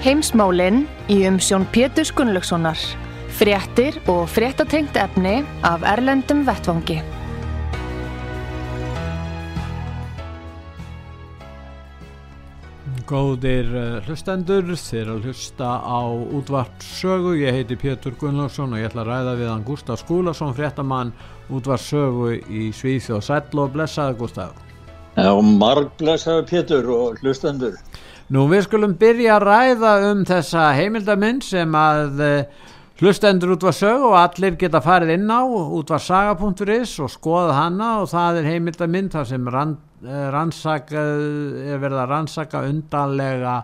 Heimsmálinn í umsjón Pétur Gunnlaugssonar. Fréttir og fréttatengt efni af Erlendum Vettvangi. Góðir uh, hlustendur, þér að hlusta á útvarpsögu. Ég heiti Pétur Gunnlaugsson og ég ætla að ræða við hann Gustaf Skúlason, fréttamann útvarpsögu í Svíþjóð. Sætl og blessaði Gustaf. Já, marg blessaði Pétur og hlustendur. Nú við skulum byrja að ræða um þessa heimildamind sem að uh, hlustendur útvarpsögu og allir geta farið inn á útvarpsaga.is og skoða hana og það er heimildamind þar sem rand rannsaka er verið að rannsaka undanlega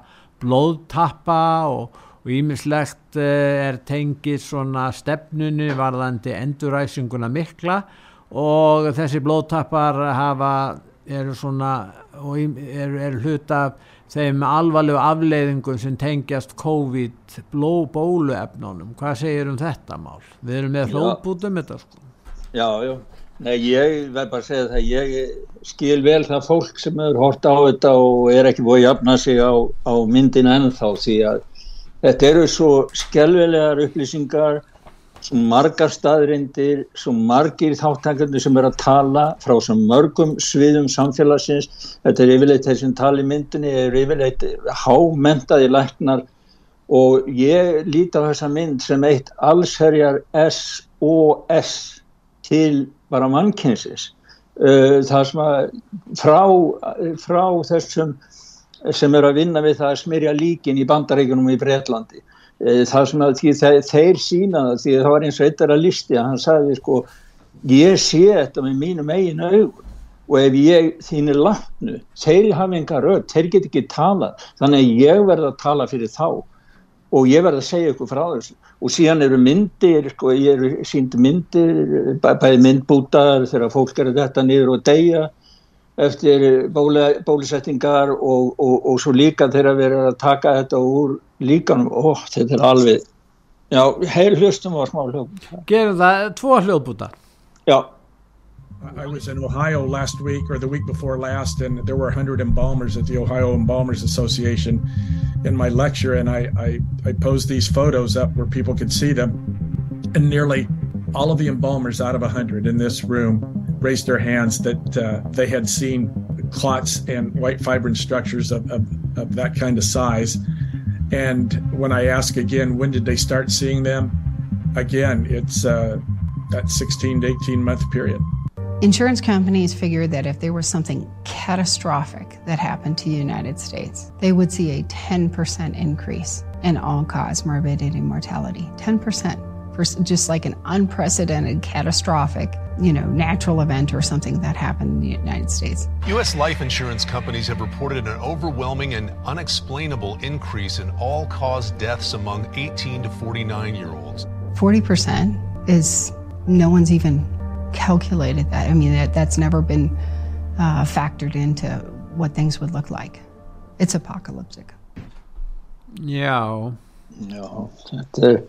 blóðtappa og ímislegt er tengið svona stefnunu varðandi enduræsinguna mikla og þessi blóðtappar hafa eru svona eru er hluta þeim alvarlegu afleiðingum sem tengjast COVID blóðbóluefnunum hvað segir um þetta mál? Við erum með hlóðbútum þetta sko. Já, já. Nei, ég verð bara að segja það, ég skil vel það fólk sem hefur hort á þetta og er ekki búið að jafna sig á, á myndin ennþá því að þetta eru svo skjálfilegar upplýsingar, svo margar staðrindir, svo margir þáttangarnir sem er að tala frá svo mörgum sviðum samfélagsins, þetta er yfirleitt þessum tali myndinni, er yfirleitt hámentaði læknar. Og ég líti á þessa mynd sem eitt allsherjar SOS til bara mannkynsins. Uh, það sem að frá, frá þessum sem er að vinna við það að smyrja líkin í bandaríkunum í Breitlandi það sem að því, þeir, þeir sína það því það var eins og eitt er að listi að hann sagði sko ég sé þetta með mínum eigin augun og ef ég þínir lafnu þeir hafa enga rödd, þeir get ekki tala þannig að ég verða að tala fyrir þá og ég verða að segja ykkur frá þessu. Og síðan eru myndir, sko, ég eru sínd myndir, bæði myndbútar þegar fólk eru þetta niður og deyja eftir bóli, bólisettingar og, og, og svo líka þegar við erum að taka þetta úr líkanum, ó, þetta er alveg já, heil hlustum og smá hljóðbútar. Gerum það tvo hljóðbútar? Já. I was in Ohio last week or the week before last, and there were 100 embalmers at the Ohio Embalmers Association in my lecture, and I, I, I posed these photos up where people could see them, and nearly all of the embalmers out of 100 in this room raised their hands that uh, they had seen clots and white fibrin structures of, of, of that kind of size. And when I ask again, when did they start seeing them? Again, it's uh, that 16 to 18 month period. Insurance companies figured that if there was something catastrophic that happened to the United States, they would see a 10% increase in all cause morbidity and mortality. 10% for just like an unprecedented catastrophic, you know, natural event or something that happened in the United States. U.S. life insurance companies have reported an overwhelming and unexplainable increase in all cause deaths among 18 to 49 year olds. 40% is no one's even calculated that. I mean, that, that's never been uh, factored into what things would look like. It's apocalyptic. Já. Já, þetta er,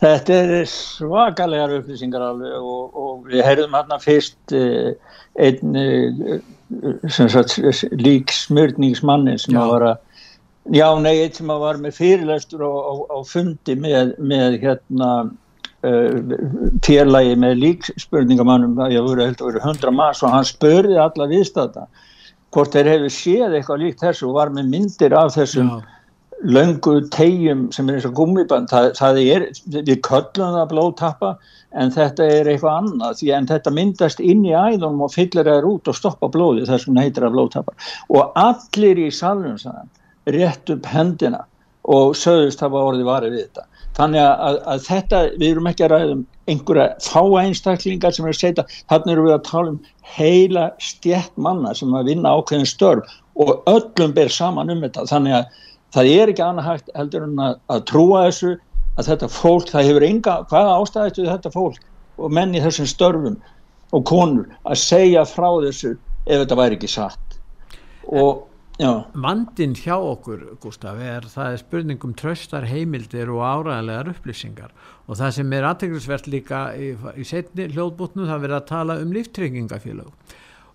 þetta er svakalegar upplýsingar alveg og, og við heyrðum hérna fyrst uh, einn uh, lík smörningsmannin sem Já. að var að Já, nei, eitt sem að var með fyrirlestur á, á, á fundi með, með hérna uh, félagi með líkspurningamannum, ég voru held að voru hundra maður og hann spurði alla viðstata hvort þeir hefur séð eitthvað líkt þessu og var með myndir af þessum Já. Löngu tegjum sem er eins og gummiband það, það er, við köllum það blóðtappa en þetta er eitthvað annað því en þetta myndast inn í æðunum og fyllir þær út og stoppa blóði þess vegna heitir það blóðtappa og allir í salunum sann, rétt upp hendina og sögðust hafa orðið varið við þetta. Þannig að, að þetta, við erum ekki að ræða um einhverja fáa einstaklingar sem er að setja, þannig erum við að tala um heila stjætt manna sem að vinna ákveðin störf og öllum ber saman um þetta, þannig að það er ekki annað hægt heldur en að, að trúa þessu að þetta fólk, það hefur enga, hvaða ástæðið þetta fólk og menn í þessum störfum og konur að segja frá þessu ef þetta væri ekki satt. Og. Vandin hjá okkur, Gustaf, er það er spurningum tröstar heimildir og áræðilegar upplýsingar. Og það sem er aðteglisvert líka í, í setni hljóðbútnu það verður að tala um líftryggingafélag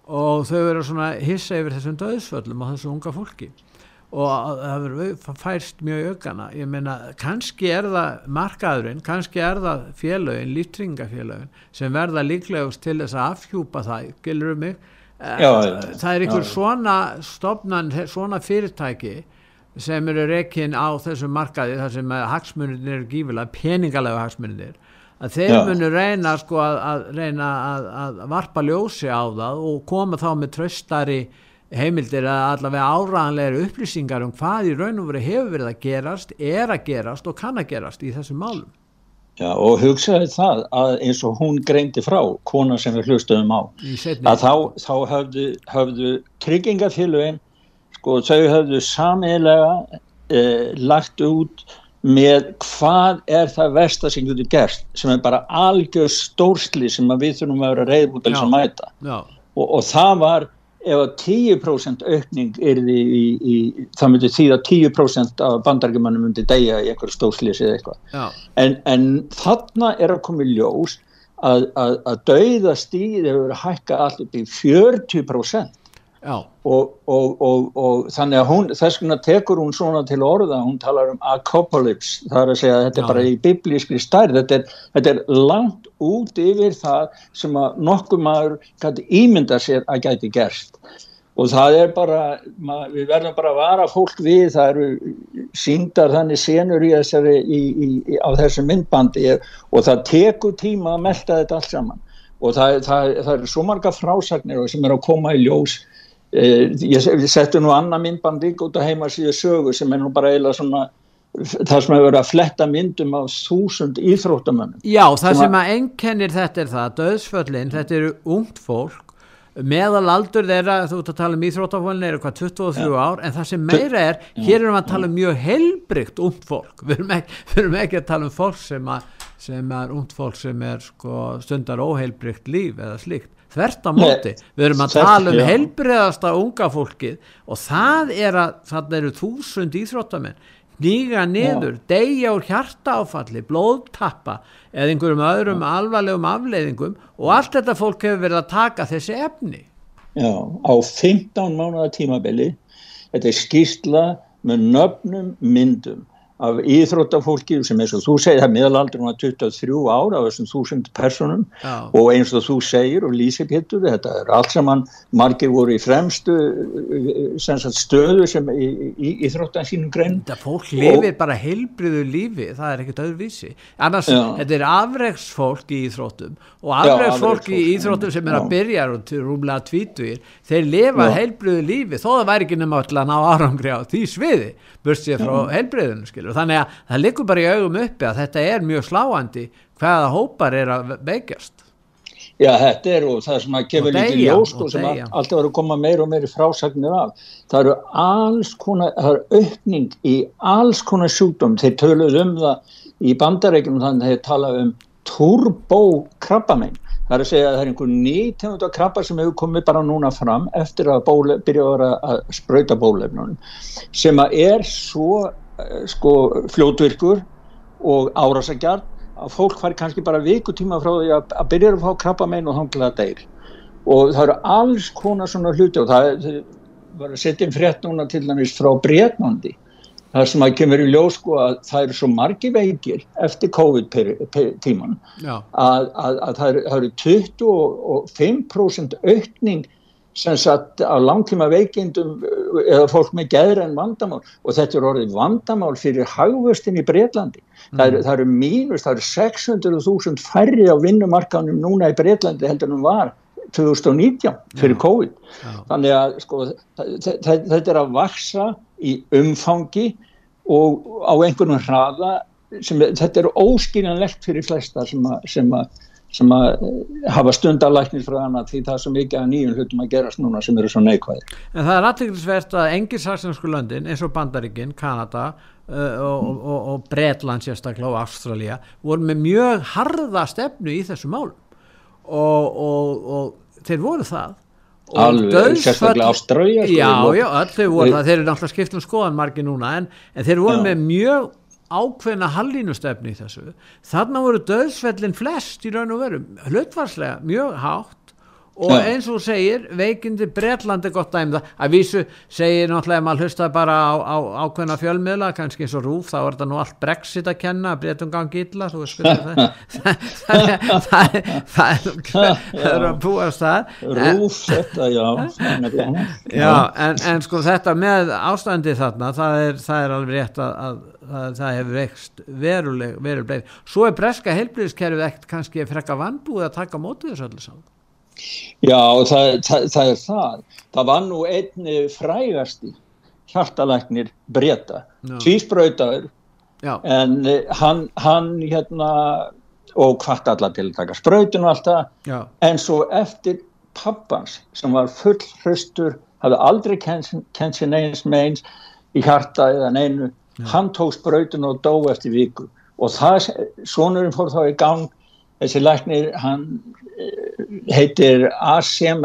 og þau verður svona hissa yfir þessum döðsföllum og þessu unga fólki og það verður færst mjög aukana. Ég meina, kannski er það markaðurinn, kannski er það félögin, líftringafélögin sem verða líklegust til þess að afhjúpa það, gilur um mig? Já, já, það er einhver já. svona stopnan, svona fyrirtæki sem eru rekin á þessum markaði þar sem hagsmunir eru gífilega, peningalega hagsmunir að þeir munu reyna sko að, að reyna að, að varpa ljósi á það og koma þá með tröstari heimildir að allavega áraðanlega upplýsingar um hvað í raun og veru hefur verið að gerast, er að gerast og kann að gerast í þessum málum. Já, og hugsaði það að eins og hún greindi frá, kona sem við hlustuðum á, að þá, þá höfðu, höfðu tryggingafélögin, sko þau höfðu samiðlega eh, lagt út með hvað er það versta sem getur gerst, sem er bara algjör stórsli sem við þurfum að vera reyðbútt til Já. að mæta. Já, Og, og það var ef að 10% aukning yrði í, í, það myndi þýða 10% af bandargemannum myndi deyja í einhverju stórslýsi eða eitthvað. En, en þarna er að koma í ljós að, að, að dauða stíð hefur hækka upp í 40% já, og, og, og, og þannig að hún, þess vegna tekur hún svona til orða, hún talar um apocalypse, það er að segja að þetta Já. er bara í biblískri stærð, þetta er, þetta er langt út yfir það sem að nokkuð maður gæti ímynda sér að gæti gerst. Og það er bara, mað, við verðum bara að vara fólk við, það eru síndar þannig senur í þessari í, í, í, á þessu myndbandi og það tekur tíma að melta þetta allt saman. Og það, það, það eru svo marga frásagnir sem er að koma í ljós ég ég setti nú annað myndband líka út á heimasíðu sögu sem er nú bara eiginlega svona það sem hefur verið að fletta myndum af þúsund íþróttamönnum. Já, það Sem að einkennir þetta er það, döðsföllin, þetta eru ungt fólk, meðal aldur þeirra, þú ert að tala um íþróttafólin er eitthvað 23 ár, en það sem meira er, hér erum við að tala um mjög heilbrygt ungt fólk, við erum ekki, við erum ekki að tala um fólk sem, að, sem er ungt fólk sem er sko, stundar óheilbrygt líf eða slíkt, þvert á móti, við erum að tala um já. heilbriðasta unga fólkið og það er að, það eru þúsund íþróttamenn, nýga niður, deyja úr hjartaáfalli, blóðtappa eða einhverjum öðrum alvarlegum afleiðingum og allt þetta fólk hefur verið að taka þessi efni. Já, á 15 mánuða tímabili. Þetta er skýrsla með nöfnum myndum af íþróttafólki sem eins og þú segir, er meðalaldur var 23 ára af þessum þúsund personum Já. og eins og þú segir og lýsir Pétur, þetta er allt saman margir voru í fremstu sem sagt, stöðu sem í, í íþróttan sínum grein Þetta fólk lifir bara heilbriðu lífi, það er ekkert öðruvísi. Annars, Já. þetta er afreksfólk í íþróttum og afreksfólk í íþróttum sem er að já. byrja og til rúmlega tvítugir, þeir lifa heilbriðu lífi, þó það væri ekki nema öll að ná árangri á því sviði, börst ég frá heilbriðinu, skilur. Þannig að það liggur bara í augum uppi að þetta er mjög sláandi hvaða hópar er að veikjast. Já, þetta er og það sem að kemur Og líka deyja, ljós og og sem að alltaf eru að koma meir og meiri frásagnir af. Það eru alls konar, það eru aukning í alls konar sjúkdóm. Þeir töluðu um það í bandareikunum þannig að þeir tala um turbókrabbamein. Það er að segja að það er einhver nýtegund af krabba sem hefur komið bara núna fram eftir að bóle, byrja að vera að sprauta bólefnunum sem að er svo sko fljótvirkur og árásagjarn að fólk fari kannski bara vikutíma frá því að, að byrja að fá krabba megin og þanglega deyr. Og það eru alls konar svona hluti og það er- var að setja inn frétt núna til dæmis frá Bretnandi þar sem að kemur í ljós sko að það eru svo margi veikir eftir COVID-tíman að, að, að það það eru 25% aukning sem sagt á langtíma veikindum uh, eða fólk með geðra en vandamál og þetta er orðið vandamál fyrir hagvöstin í Breitlandi. Það, eru, það eru mínus, það eru 600.000 færri á vinnumarkanum núna í Breitlandi heldur en var 2019 fyrir COVID. já, Þannig að sko, þe- þe- þetta er að vaksa í umfangi og á einhvern hraða sem, þetta er óskiljanlegt fyrir flesta sem að, sem að, sem eh, hafa stundarlæknis frá hana því það er svo mikið að nýjum hlutum að gerast núna sem eru svo neikvæðir. En það er aðtækningsvert að engir saksensku löndin eins og Bandaríkin, Kanada uh, og, og, og Bretland sérstaklega og Ástralja voru með mjög harða stefnu í þessu málum og, og þeir voru það Alveg, sérstaklega Ástralja sko, Já, já, þau voru það, þeir eru náttúrulega skipt um skoðan margi núna en, en þeir voru já. með mjög ákveðna hallinu-stefni í þessu. Þarna voru döðsfellin flest í raun og veru hlutvarslega mjög hátt og ja. eins og segir veikindi Breitlandi gott dæmda að vísu segir náttúrulega að maður hlusta bara á, á ákveðna fjölmiðla kannski eins og rúf þá er þetta nú allt brexit að kenna Breitum gangi illa þú veist það það er að búast það rúf þetta já já en, en sko þetta með ástandi þarna það er, það er alveg rétt að, að það, það hefur vext veruleg veruleg svo er breska heilblíðiskerfið ekkert kannski frekka vannbúið að taka mótið þessu öllu saman Já, það, það, það er það. Það var nú einni frægasti hjartalæknir breyta, tvísbrautaður, en eh, hann, hann hérna, og hvart alla til að taka sprautun og allt það, en svo eftir pappans sem var full hristur, hafði aldrei kent sér neins meins í hjarta eða neinu, Já. hann tók sprautun og dó eftir viku. Og það, sonurinn fór þá í gang, þessi læknir, hann heitir Asiem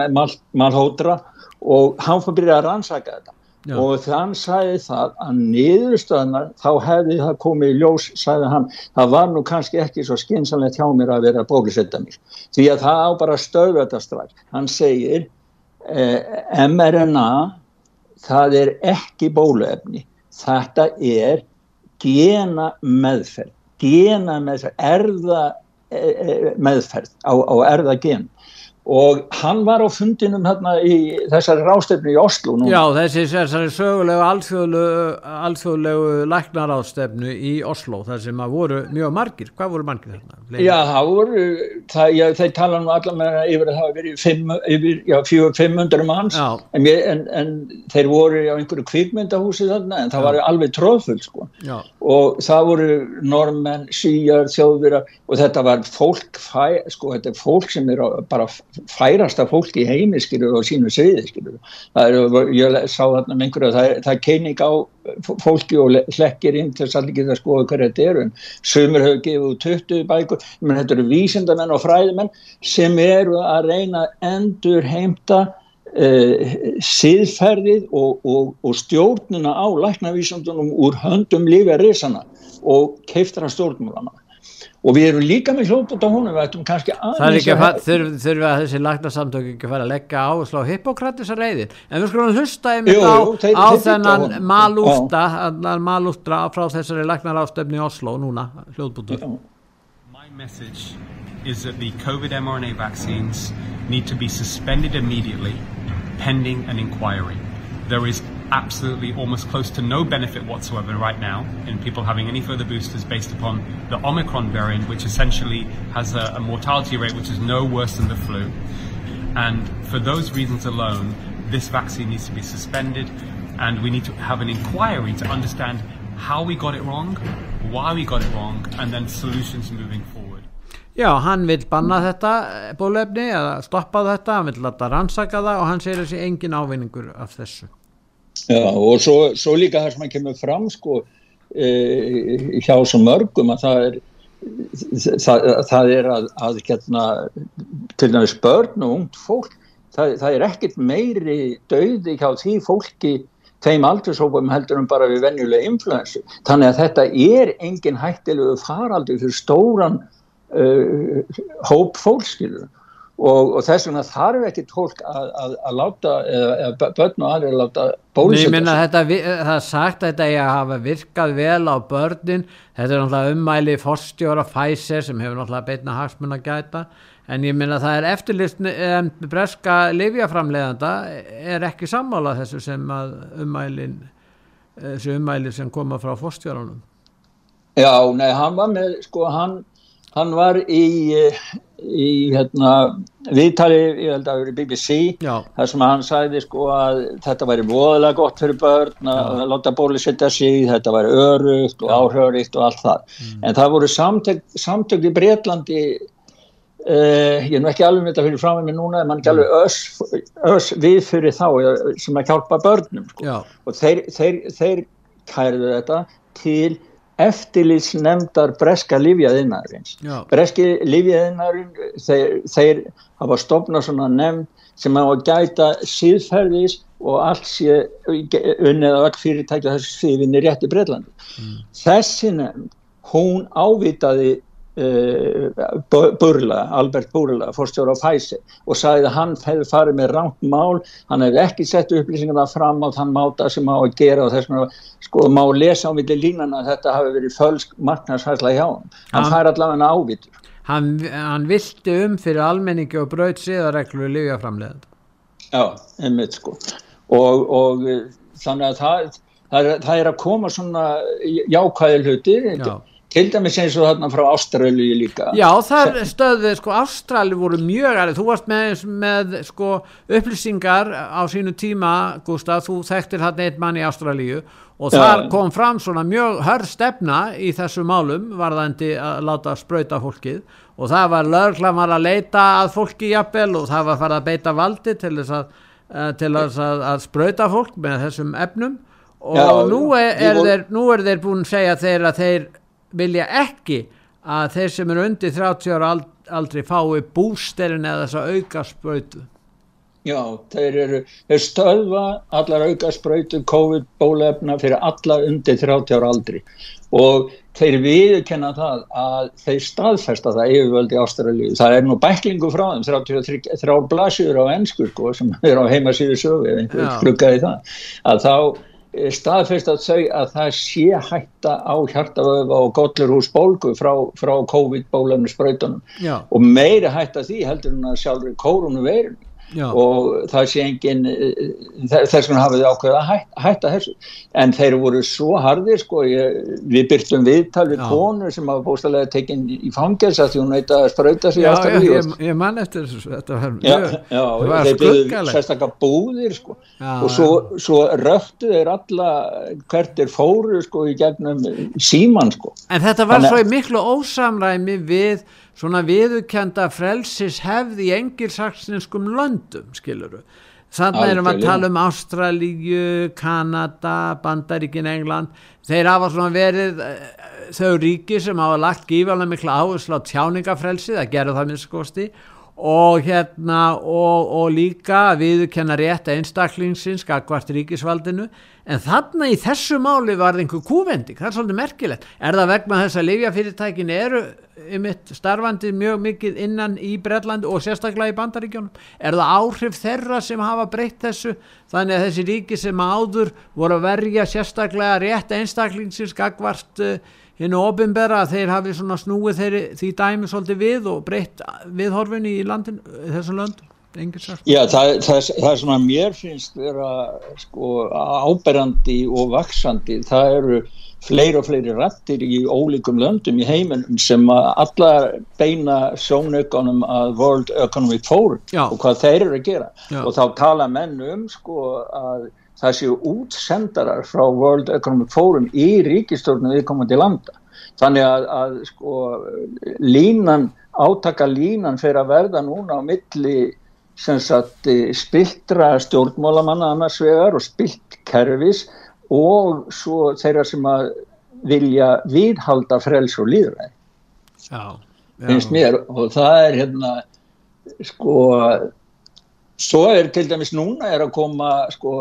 Malhotra og hann fór að byrja að rannsaka þetta. Já. og þann sagði það að niðurstöðanar þá hefði það komið í ljós, sagði hann það var nú kannski ekki svo skinsanlegt hjá mér að vera bólusetta mér því að það á bara stöðu þetta strax. Hann segir eh, mRNA það er ekki bóluefni. Þetta er gena meðferð. Gena meðferð. Erða meðferð á, á erðagen og hann var á fundinum hérna í þessari rástefnu í Oslo núna. Já, þessi þessari sögulegu alþjóðlegu, alþjóðlegu læknarástefnu í Oslo þar sem að voru mjög margir, hvað voru margir þarna? Já, það voru það, já, þeir tala nú allar með yfir að það verið fimm, yfir, já, fjór, 500 manns en, en, en þeir voru á einhverju kvikmyndahúsi þarna en það já. var alveg tróðfull sko og það voru normenn, síjar, þjóðvira og þetta var fólk sko, þetta er fólk sem er bara færasta fólk í heimi skilur og sínu sviði skilur það er, ég sá þarna með einhverju það er, það er keining á fólki og hlekkir inn til þess að allir geta að skoða hverja þetta eru. En sömur hefur gefið út 20 bækur. Menn þetta eru vísindamenn og fræðimenn sem eru að reyna endur heimta uh, siðferðið og, og, og stjórnuna á læknavísandunum úr höndum lífið risana og keiftra stjórnmúlana og við erum líka með hljóput á húnum við ættum kannski aðeins að þurfum að þessi lagnarsamtök ekki fara að leggja á og slá hippokratisa reyðin en við skulum hlusta einmitt á, þeir, á þeir þennan malústa malústra frá þessari lagnar í Oslo núna hljóðbútur My message is that the COVID mRNA vaccines need to be suspended immediately pending an inquiry. There is absolutely almost close to no benefit whatsoever right now in people having any further boosters based upon the Omicron variant, which essentially has a, a mortality rate which is no worse than the flu. And for those reasons alone, this vaccine needs to be suspended, and we need to have an inquiry to understand how we got it wrong, why we got it wrong, and then solutions moving forward. Já, hann vil banna þetta bólefni eða stoppa þetta, hann vil lata rannsaka það og hann segir þessi engin ávinningur af þessu. Já, og svo, svo líka það sem að kemur fram sko e, hjá svo mörgum að það er það, það er að, að getna, til dæmis börn og ungt fólk það, það er ekkert meiri dauði hjá því fólki þeim aldurshópum heldur um bara við venjulega influensu. Þannig að þetta er engin hættilegu faraldur fyrir stóran uh, hóp fólkskilur og, og þess vegna þarf ekki tólk að, að, að láta eða börn og aðri að láta bólusetja það er sagt að þetta er að hafa virkað vel á börnin. Þetta er náttúrulega ummæli fórstjóra Pfizer sem hefur náttúrulega beitna hagsmun að gæta en ég minna það er eftirlist um, breska livjaframleðanda er ekki sammála þessu sem að ummælin þessu ummæli sem koma frá fórstjóranum Já, nei, hann var með sko hann hann var í, í hérna, viðtali, ég held að það verið BBC, Já. þar sem hann sagði sko að þetta væri voðalega gott fyrir börn að láta bólusetja sig, þetta væri örugt og áhörikt og allt það. En það voru samtök, samtök í Breitlandi, uh, ég er nú ekki alveg með þetta fyrir frá mig núna, en mann ekki alveg öss, við fyrir þá eh, sem að hjálpa börnum sko. Já. Og þeir, þeir, þeir kæruðu þetta til eftirlýsnefndar breska livjaðinnaðurins. Já. Breski livjaðinnaðurinn, þeir, þeir hafa stopnað svona nefnd sem að gæta síðferðis og allt sé unnið á öll fyrirtækja þessu sviðvinni rétt í Breitlandi. Þessi nefnd, hún ávitaði Burla, Albert Burla, fórstjóra á Pfizer og sagði að hann hefði farið með rangt mál, hann hefði ekki sett upplýsingarna fram á þann máta sem á að gera og þess vegna sko má lesa á milli línana að þetta hafi verið fölsk marknarsfærsla hjá hann. Hann fær allavega ávitur. Hann, hann vilti um fyrir almenningi og braut siðareglu í lífjaframleðand. Já, einmitt sko. Og, og eh, þannig að það, það, er, það er að koma svona jákvæði hluti, Já. Til dæmis eins og þarna frá Ástralíu líka. Já, það stöðið, sko, Ástrali voru mjög aðrið, þú varst með, með sko, upplýsingar á sínu tíma, Gustaf, þú þekktir hann eitt mann í Ástralíu og þar kom fram svona mjög hörð stefna í þessu málum, varðandi að láta sprauta fólkið. Og það var lögla var að leita að fólki jafnvel og það var farið að beita valdi til þess að, eh, til þess að, að sprauta fólk með þessum efnum. Og Já, nú, er, er vorum- þeir, nú er þeir búin að segja þeir að þeir vilja ekki að þeir sem eru undir 30 ára ald- aldrei fái bústerin eða þess að auka sprautu. Já, þeir eru, þeir stöðva allar auka sprautu COVID bólefna fyrir alla undir 30 ára aldri og þeir viðkenna það að þeir staðfesta það yfirvöldi ástralíu. Það er nú bæklingu frá þeim, 33, þrjá blasjur á ennsku sko, sem er á heimasíðu sögu ef einhver Já. klukkaði það, að þá eh, staðfesta þau að það sé hætta á hjartavöfa og gollurhús bólgu frá, frá COVID bólefni sprautunum Já, og meiri hætta því heldur en að sjálfur kórunu veirinu já, og það sé engin eh, þess vegna hafið þið ákveðið að hæ- hætta þessu en þeir voru svo harðir sko, ég, við byrtum viðtal við konu sem hafa bóstalega tekinn í fangelsa því hún veit að sprauta sig já, já ég, ég man eftir þessu, þetta var var þeir byrðu skuggalegt. sérstaklega búðir sko. Já, og svo, svo röftu þeir alla hvert þeir fóru sko, í gegnum síman sko. En þetta var Þannig- svo í miklu ósamræmi við svona viðurkenda frelsis hefð í engilsaksinskum löndum, skiluru. Þannig erum við að tala um Ástralíu, Kanada, Bandaríkin, England. Þeir hafa svona verið eh, þau ríki sem hafa lagt gífalega mikla áherslu á tjáningafrelsi, það gerðu það minnst kosti og hérna og, og líka að viðurkenna rétt einstaklingsins gagvart ríkisvaldinu. En þarna í þessu máli var það einhver kúvending, það er svolítið merkilegt. Er það vegna þess að livjafyrirtækin eru mitt starfandi mjög mikið innan í Bretlandi og sérstaklega í Bandaríkjónum er það áhrif þeirra sem hafa breytt þessu? Þannig að þessi ríki sem áður voru að verja sérstaklega rétt einstaklingsins gagvart uh, hinn og ofinbera að þeir hafi svona snúið þeirri, því dæmi svolítið við og breytt viðhorfinni í landin, þessum löndum. Já, það, það, það er svona mér finnst vera sko, áberandi og vaksandi, það eru fleiri og fleiri rættir í ólíkum löndum í heiminum sem að allar beina sjónaukanum að World Economic Forum Já. og hvað þeir eru að gera Já. og þá tala menn um sko að það séu útsendarar frá World Economic Forum í ríkistjórnum viðkomandi landa. Þannig að, að sko línan, átaka línan fyrir að verða núna á milli sagt eh, spiltra stjórnmálamanna annars vegar og spilt kerfis og svo þeirra sem að vilja viðhalda frels og líðræði Já, já. finnst mér og það er hérna sko svo er til dæmis núna er að koma sko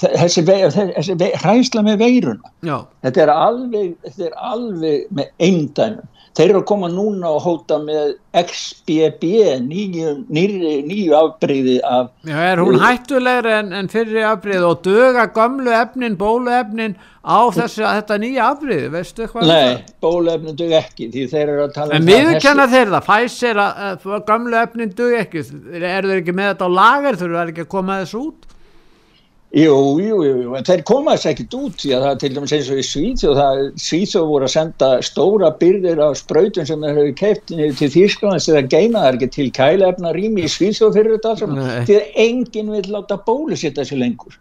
þessi, vei, þessi vei, hræsla með veiruna. Já, þetta er alveg, þetta er alveg með eindæmum. Þeir eru að koma núna og hóta með XBB nýju, afbreyði af já, er hún hættulegri en, en fyrri afbrið og döga gömlu efnin, bóluefnin á þessi, þetta nýja afbrið, veistu hvað? nei, bólefni dug ekki því þeir eru að tala En um það viðurkenna þeir það, Pfizer að gömlu efnin dug ekki, eru þeir ekki með þetta á lager, þurfa þeir ekki að koma þessu út? Jú, jú, jú, en þeir koma þess ekkit út því að það til dæmis eins og í Svíþjóð það Svíþjóð voru að senda stóra byrðir af spröytum sem þeir hefur keipt til Þýrsklands eða geima það ekki til kælefna rými í Svíþjóð fyrir þetta því að enginn vil láta bólusitta sér lengur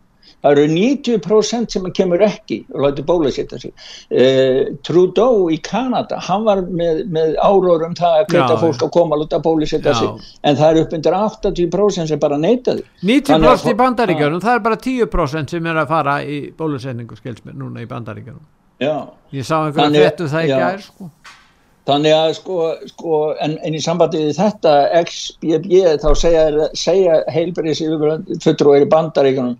það eru 90% sem kemur ekki og láti bólusitta sig. Uh, Trudeau í Kanada hann var með, með áróður um það að hvita fólk að koma og láta bólusitta sig. En það eru upp undir 80% sem bara neytaði 90% í bandaríkjörnum, það er bara 10% sem er að fara í bólusetningu skilsmér núna í bandaríkjörnum ég sá einhverja fettu það ekki að er sko. Þannig að sko, sko en, en í sambandi við þetta XBB þá segja, segja heilbæris fulltrúir í bandaríkunum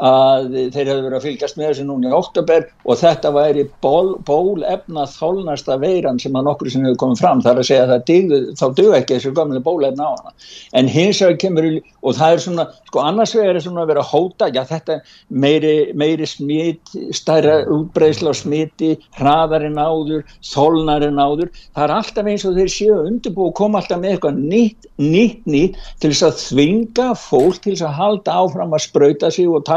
að þeir hefðu verið að fylgjast með þessu núna í oktober og þetta væri ból, bólefna þólnasta veiran sem að nokkur sem hefur komið fram. Þar að segja að digðu, þá dög ekki þessu gamlega bólefna á hana. En hins vegar kemur og það er svona, sko annars vegar er svona að vera að hóta, já þetta meiri, meiri smít, stærra útbreysla á smíti, hraðarinn áður þólnarinn áður, það er alltaf eins og þeir séu undirbú og koma alltaf með eitthvað nýtt, nýtt, nýtt til þess að þvinga fólk til þess að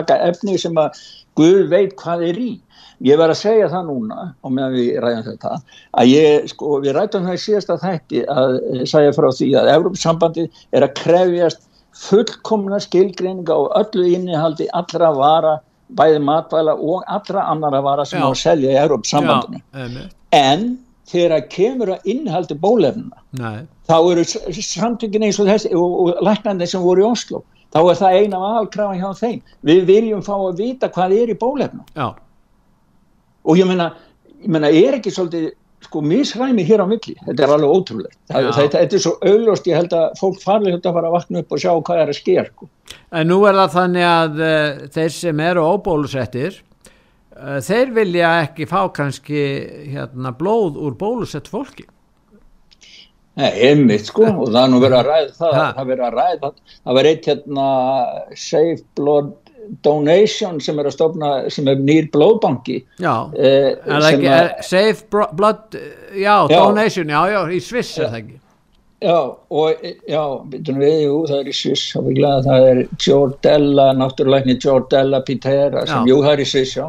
taka efni sem að Guð veit hvað er í. Ég verð að segja það núna og meðan við ræðum þetta að ég, sko, við ræðum það í síðasta þætti að segja frá því að Európsambandi er að krefjast fullkomna skilgreininga og öllu innihaldi allra vara bæði matvæla og allra annara vara sem Já. á að selja í Európsambandinu en þegar að kemur að innihaldi bólefnuna þá eru samtökin eins og þessi og, og læknandi sem voru í Oslo þá er það eina af aðalkrafa hjá þeim. Við viljum fá að vita hvað er í bólefnum og ég menna, ég menna er ekki svolítið sko misræmi hér á milli? Þetta er alveg ótrúlegt. Þetta, þetta er svo auðlost, ég held að fólk farlega þetta fara að vakna upp og sjá hvað er að sker sko. en nú er það þannig að uh, þeir sem eru óbólusettir uh, þeir vilja ekki fá kannski hérna blóð úr bólusett fólki Einmitt sko og það er nú verið að ræða það, það verið að ræða það var eitt hérna Safe Blood Donation sem er að stofna, sem er nýr blóðbanki. Já, eh, er ekki, er Safe Blood já, já, Donation, já, já, í Sviss er það ekki? Já, og já, byrjum við, jú, það er í Sviss og við glæðum það er Jordella, náttúruleikni Jordella Pitera sem, jú, það er í Sviss, já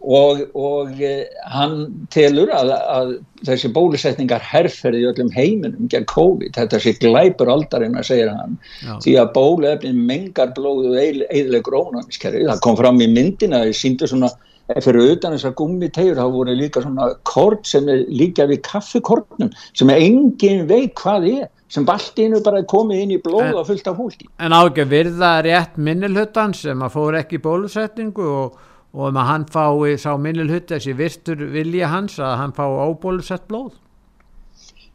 og, og eh, hann telur að, að þessi bólusetningar herrferði öllum heiminum gegn COVID, þetta sé glæpur aldarinn að segja hann, Já. því að bólefnin mengar blóðu eðlega grónamiskerfi, það kom fram í myndina það síndu svona, fyrir utan þessar gummitegur, þá voru líka svona kort sem er líka við kaffikortnum sem engin veit hvað er sem baltinu bara komið inn í blóðu og fullt af fólki. En á ekki virða rétt minnilhuttan sem að fór ekki bólusetningu og og um að hann fái sá minnilhutt þessi vistur vilja hans að hann fái óbólusett blóð.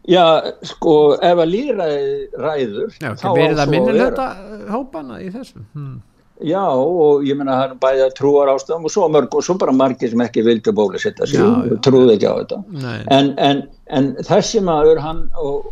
Já, sko, ef að líðra ræður Já, þá verður það minnilhutta hópana í þessu hmm. Já, og ég menna er bæða trúar ástöðum og svo mörg og svo bara margir sem ekki vildi bólusetta sig, trúði ekki á þetta. En, en, en þessi maður hann og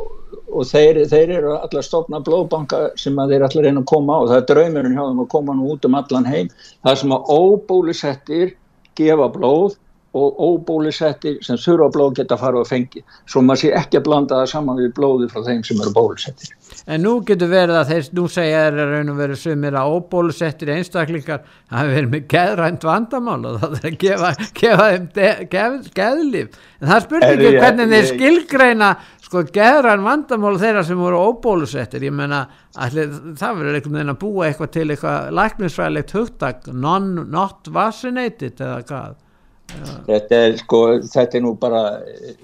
og þeir, þeir eru allar stofna blóðbanka sem að þeir allar reyna að koma og það er draumurinn hjá þeim að koma nú út um allan heim. Það sem að óbólusettir gefa blóð og óbólusettir sem þurfa blóð geta að fara og fengi svo maður sé ekki að blanda það saman við blóði frá þeim sem eru bólusettir. En nú getur verið að þeir nú segja er að raun og veru sumir að óbólusettir einstaklingar hafi verið með geðrænt vandamál og það er að gefa, gefa þeim geð, geðlif en það spurningi er, hvernig þeir skilgreina sko geðrænt vandamál þeirra sem voru óbólusettir ég menna allir, það verður einhvern veginn að búa eitthvað til eitthvað læknisfræðilegt hugtak not vaccinated eða hvað Þetta er, sko, þetta er nú bara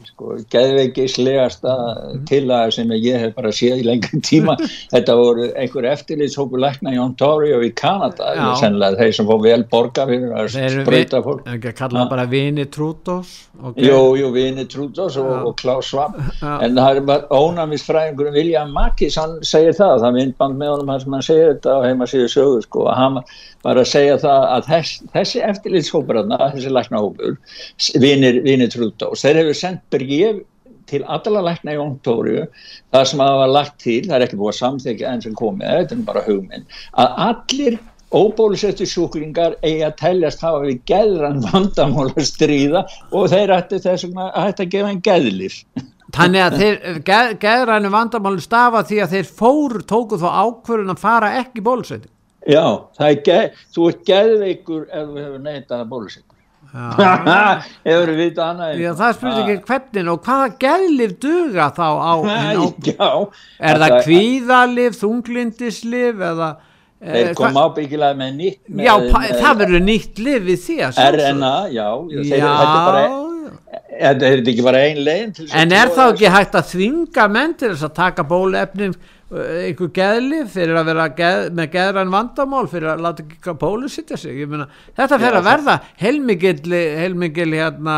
sko, geðveikislegasta mm. tilaga sem ég hef bara séð í lengri tíma. Þetta voru einhver eftirlýtshópu lækna í Ontario í Kanada sennilega þeir sem fór vel borga fyrir að spröyta fólk. Það ekki að kalla það bara Vini Trúdós okay. Jú, jú, Vini Trúdós og, og Klaus Schwab. En það er bara ónæmisfræðingur William Mackis, hann segir það það er myndband með honum hann sem hann segir þetta og heima séu sögur sko, og hann var að segja það að þess, þessi eftirlýtshópur þessi læknahópur vinir, vinir Trúdós, þeir hefur sendt bref til alla lækna í Ontóriu það sem hafa lagt til, það er ekki búið að samþekja enn sem komið, þetta er bara hugminn að allir óbólusettu sjúklingar eigi að teljast hafa við geðran vandamál að stríða og þeir ætti þess að hætti að gefa einn geðlif Þannig að þeir geð, geðrannu vandamáli stafa því að þeir fór tókuð þá ákvörðun að fara ekki bólusetting Já, það er geð, þú ert geðveikur ef þú hefur neitað að bólusetja. Hefur við vitað annað Já, það spurði ekki hvernig og hvaða gæðlif duga þá á, á Já, er það kvíðalif, þunglindislif eða Þeir koma ábyggilega með nýtt með, Já, það verður nýtt lif við því að RNA, já, þeir, já þetta er bara þetta er ekki bara ein legin En er þá ekki hægt að þvinga menn til þess að taka bólefnin einhver geðlif fyrir að vera geð, með geðran vandamál fyrir að láta ekki bólusittja sig. Myna, þetta fyrir að verða heilmikil heilmikil hérna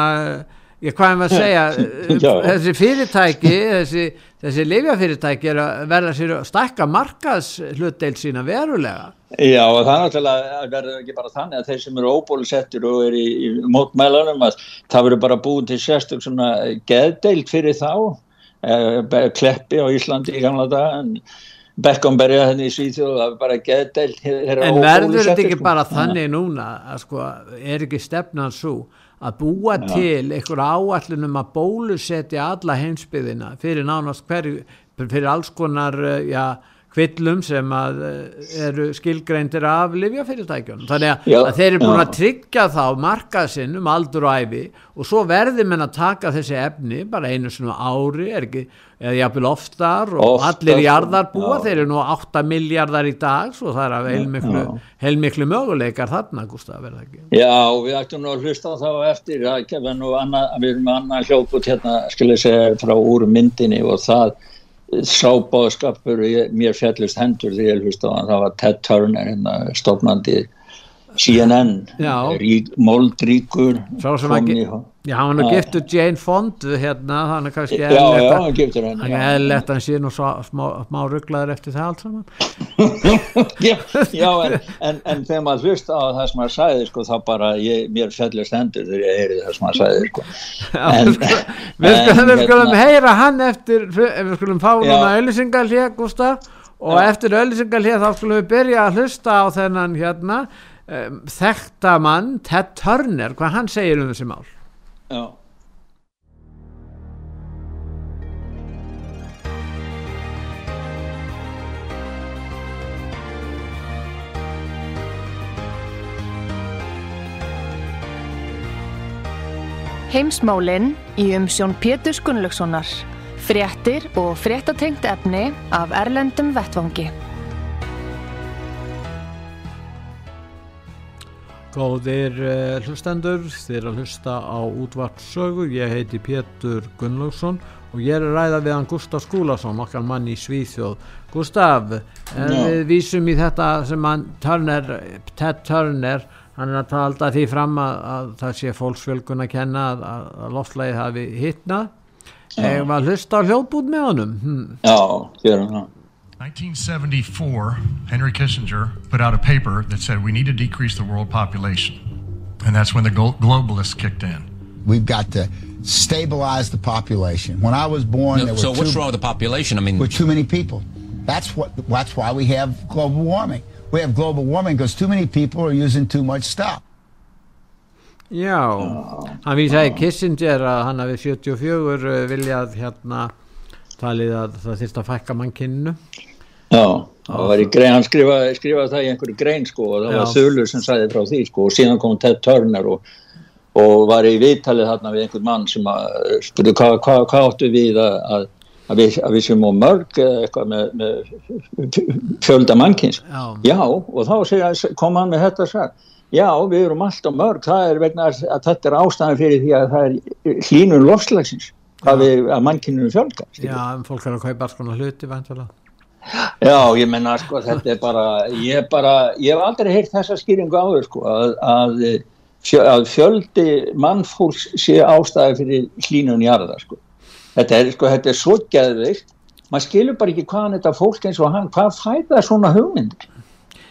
ég hvað er maður að segja þessi fyrirtæki þessi, þessi lifjafyrirtæki er að verða sér að stakka markaðs hlutdeil sína verulega. Já og það er náttúrulega verður ekki bara þannig að þeir sem eru óbólusettur og eru í, í mótmælanum að það verður bara búin til sérstök svona geðdeild fyrir þá. eh, kleppi á Íslandi í gamla dag en Beckomberja henni í Svíþjóð það er bara geðdeild En verður þetta ekki sko. bara þannig núna að sko er ekki stefnan svo að búa ja. til einhver áallunum að bólusetja alla heimsbyðina fyrir nánast hverju, fyrir alls konar eh, já, kvillum sem að eh, eru skilgreindir af livjafyrirtækjunum. Þannig að, já, að þeir eru búin já. að tryggja þá markað sinn um aldur og æfi og svo verður menn að taka þessi efni bara einu svona ári, er ekki eða jáfnvel oftar og Oftast, allir jarðar búa, já. þeir eru nú 8 miljardar í dag svo það er af heilmiklu, heilmiklu möguleikar þarna, Gustaf, verða ekki? Já, við ættum nú að hlusta þá eftir að annað, við erum með annan hljóput hérna, skilja segja, frá úr myndinni og það sábáðskapur mér fjallist hendur því ég hlusta á hann, það var Ted Turner hérna, stofnandi CNN Moldríkur Já, hann er giftur Jane Fonda hérna, hann er kannski hann Hann er eðlert að hann sé nú smá, smá rugglaður eftir það allt saman. Já, já en, en, en þegar maður hlusta á það sem maður sæði sko, þá bara, ég, mér fellist hendur þegar ég heyri það sem maður sæði sko. en, Við skulum, við skulum hérna, heyra hann eftir, við skulum fá núna auðvisingal hér, Gustaf og eftir auðvisingal hér þá skulum við byrja að hlusta á þennan hérna um, þekta mann Ted Turner, hvað hann segir um þessi mál? Já. Heimsmálinn í umsjón Pétur Gunnlaugssonar, fréttir og fréttatengt efni af Erlendum Vettvangi. Góðir uh, hlustendur, þið er að hlusta á útvartsögu, ég heiti Pétur Gunnlaugsson og ég er að ræða við hann Gustaf Skúlason, okkar mann í Svíþjóð. Gustaf, en við vísum í þetta sem hann Turner, Ted Turner, hann er að tala því fram að, að það sé fólksfjölgun að kenna að, að loftlægi hafi hittnað. Eða var hlusta hljóðbúð með honum? Hm. Já, hér er hann. 1974, Henry Kissinger put out a paper that said we need to decrease the world population. And that's when the globalists kicked in. We've got to stabilize the population. When I was born, no, there were so what's wrong with the population? I mean, with too many people. That's what. That's why we have global warming. We have global warming because too many people are using too much stuff. Já, hann vísaði Kissinger að hann hafi 74 eh, viljað hérna talið að það þýrst að fækka mann kynnu. Já, grein, hann skrifaði skrifa það í einhverju grein sko og það Já. var Þulur sem sæði frá því sko og síðan kom Ted Turner og, og var í viðtalið þarna við einhvern mann sem spurði hvað hva, hva áttu við að, að, að við, við séum á mörg eitthvað með, með fjölda mannkins. Já. Já og þá segja, kom hann með þetta sagði Já, við erum alltaf mörg, það er vegna að þetta er ástæðan fyrir því að það er hlínun lofslagsins, að, að mannkyninu fjölga. Já, en fólk er að kaupa alls konar hluti vantilega. Já, ég menna sko þetta er bara ég, bara, ég hef aldrei heyrt þessa skýringu áður sko að, að, að fjöldi mannfólks sé ástæði fyrir hlínun í aðra sko. Þetta er sko, þetta er svo gæðvikt, maður skilur bara ekki hvaðan þetta fólk eins og hann, hvað fæða svona hugmyndir?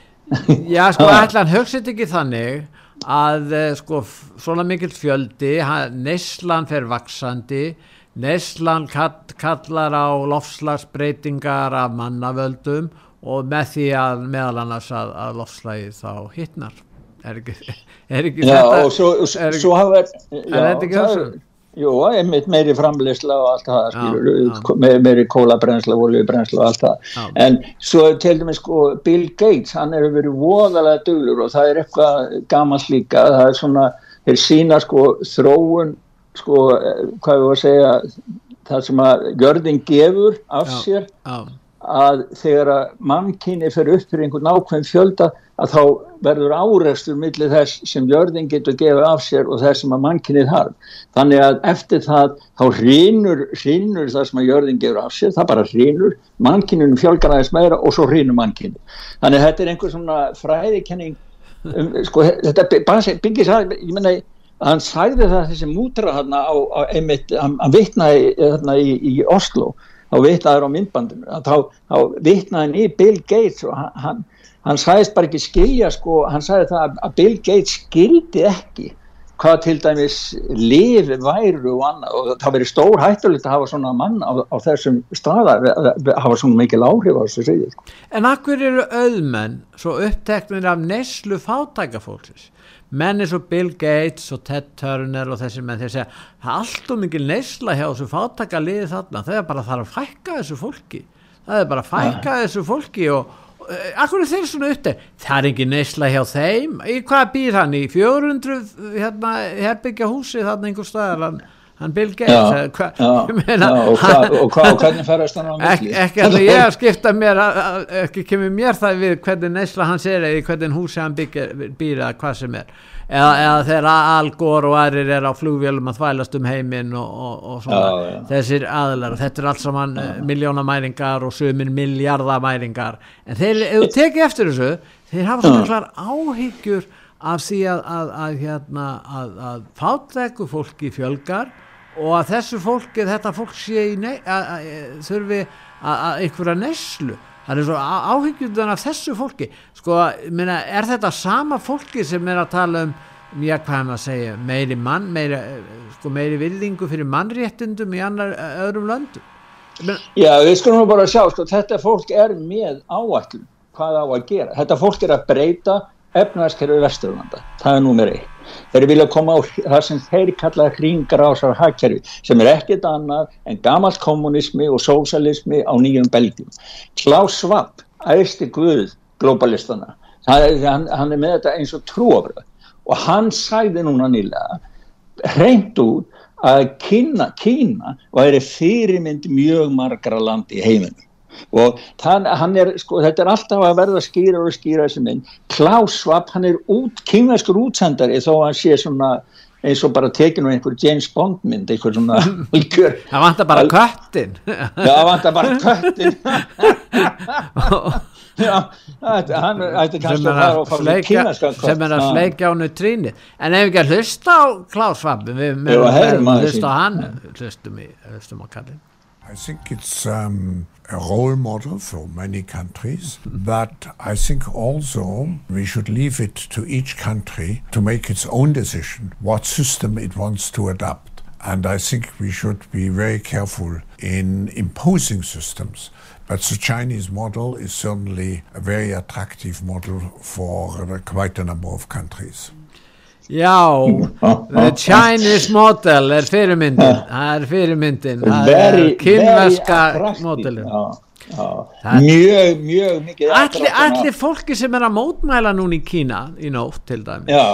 Já, sko, ætlan hugsit ekki þannig að eh, sko svona mikill fjöldi, neyslan fer vaksandi Neslan kallar á lofslagsbreytingar af mannavöldum og með því að meðal annars að, að lofslagið þá hittnar er ekki, er ekki já, þetta og svo, er, svo hafa, er þetta ekki þessu Jú, einmitt meiri framleysla og allt það, skilur, já. meiri, meiri kólabrensla, oljubrensla og allt það. Já. En svo til dæmis sko Bill Gates, hann hefur verið voðalega duglur og það er eitthvað gamalt líka, það er svona, þeir sína sko þróun, sko, eh, hvað við að segja, það sem að jörðin gefur af Já. sér já, að þegar að mannkynni fer upp fyrir einhvern ákveðin fjölda að þá verður árekstur millir þess sem jörðin getur gefið af sér og þess sem að mannkynnið harf. Þannig að eftir það þá hrýnur, hrýnur það sem að jörðin gefur af sér, það bara hrýnur, mannkyninu fjölgar aðeins meira og svo hrýnur mannkynni. Þannig að þetta er einhver svona fræðikenning, um, sko þetta byggis að, ég menna, hann sagði það þessi mútra hann á, á einmitt, hann, hann vitnaði þarna í, í Oslo þá vitnaður á myndbandinu þá, vitnaði hann í Bill Gates og hann, hann, hann sagðist bara ekki skilja sko, hann sagði það að- Bill Gates skildi ekki hvað til dæmis lifi væru og annað og það verið stór hættulegt að hafa svona mann á, á þessum staðar að hafa svona mikil áhrif á þessu segið sko. En akkur eru auðmenn svo uppteknir af neslu fátækafólksins? Menn eins og Bill Gates og Ted Turner og þessi menn þeir segja það er allt og mikil nesla hjá þessu fátækaliði þarna, það er bara að þarf að fækka þessu fólki, það er bara að fækka þessu fólki og uh, akkur er þeir svona uppteknir, það er ekki nesla hjá þeim, í hvað býr hann? Í 400 hérna herbyggja húsi þarna einhver staðar? Hann, hann Bill Gates, ég meina, og, hva, og, hva, og hvernig ferast hann á milli? Ekki að ég að skipta mér að- að- ekki kemur mér það við hvernig neysla hans er eða hvernig húsi hann byggir, býr eða hvað sem er. Eða, eða þegar Al Gore og aðrir er á flugvélum að þvælast um heiminn og, og, og svona. Já, já. þessir aðlar þetta er allt saman uh, miljónamæringar og sumir miljardamæringar en þeir, ef þú tekið eftir þessu þeir hafa svona klar áhyggjur af því að, að, að, hérna, að, að fátæku fólki fjölgar og að þessu fólki, þetta fólk sé þurfi að, einhverja neslu það er svo áhyggjundan af þessu fólki sko, minna, er þetta sama fólki sem er að tala um já, hvað maður að segja, meiri mann meiri, sko, meiri virðingu fyrir mannréttindum í annar öðrum löndum Menna, Já, við skulum bara sjá, sko, þetta fólk er með áætlum hvað á að gera. Þetta fólk er að breyta efnaðskerfi Vesturlanda. Það er númer eitt. Þeir vilja koma á það sem þeir kalla hringar ásar hagkerfi sem er ekkit annað en gamalt kommunismi og sósalismi á nýjum belgjum. Klaus Schwab, æðsti guð globalistana, hann, hann er með þetta eins og trúafröð og hann sæði núna nýlega hreint út að Kína, Kína væri fyrirmynd mjög margra land í heiminum og þann, hann er, sko, þetta er alltaf að verða skýra og skýra þessi mynd. Klaus Schwab, hann er út, kynverskur útsendari þó að hann sé svona eins og bara tekinu einhver James Bond mynd einhver svona það vantar bara köttin. Já, það vantar bara köttin. Já, hann ætti sem kannski er að fara að og sleika kínaskan kött sem er að Já. sleika ánu tríni en ef ekki að hlusta á Klaus Schwab við heyrum aðeins hlusta á hann. Hlustum, í, hlustum á kallin I think it's um, a role model for many countries, but I think also we should leave it to each country to make its own decision what system it wants to adopt. And I think we should be very careful in imposing systems. But the Chinese model is certainly a very attractive model for quite a number of countries. Já, the Chinese model er fyrirmyndin, það er fyrirmyndin, það er kynverska modelin. Já, já. Mjög, mjög mikið Allir, allir fólki sem er að mótmæla núna í Kína í nótt til dæmis já,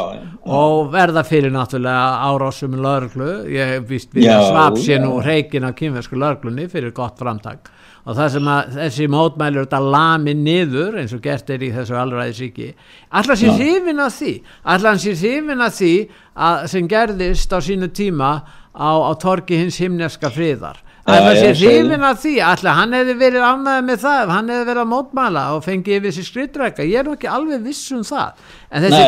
og verða fyrir náttúrulega árásum lörglu, ég víst við Já, að svap sér nú já. reikin á kynversku lörglunni fyrir gott framtak og það sem að þessi mótmæli eru þetta lami niður eins og gert er í þessu allræðisíki allar sér hrifin að því? Allar sér hrifin að því að, sem gerðist á sínu tíma á, á torki hins himneska friðar? Allar sér hrifin að því? Allar hann hefði verið ánæðið með það hann hefði verið að mótmæla og fengið yfir sér skrittrækka ég er nú ekki alveg viss um það. En þessi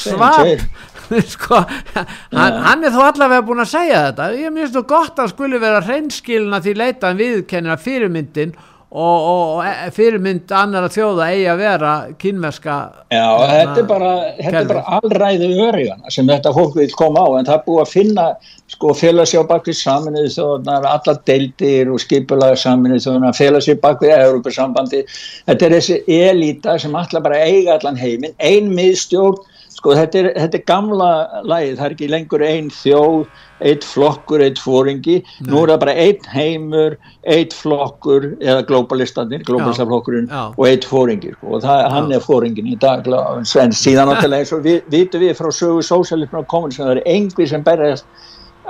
Schwab sko, hann, hann er þó allavega búin að segja þetta. Ég minnst þú gott að skuli vera hreinskilna því leita hann viðkennir að fyrirmyndin og, og, og fyrirmynd annara þjóða eigi að vera kynverska Já, þetta er bara, þetta er bara allræði örygana sem þetta fólk vil koma á en það er búið að finna sko félagsjá bak við saminuðu þjóðanar allar deildir og skipulaga saminuðu þjóðanar félagsjá bak við Európa-sambandi þetta er þessi elita sem allar bara eiga allan heiminn ein miðstjórn sko þetta er, þetta er gamla lagið, það er ekki lengur einn þjóð, eitt flokkur, eitt fóringi, nú er það bara einn heimur, eitt flokkur eða globalistanir, globalistaflokkurinn og eitt fóringi sko, og það, hann er fóringin í dag en síðan náttúrulega eins og við vitum við frá sögu sósjálism og kommunism það er engvi sem berðast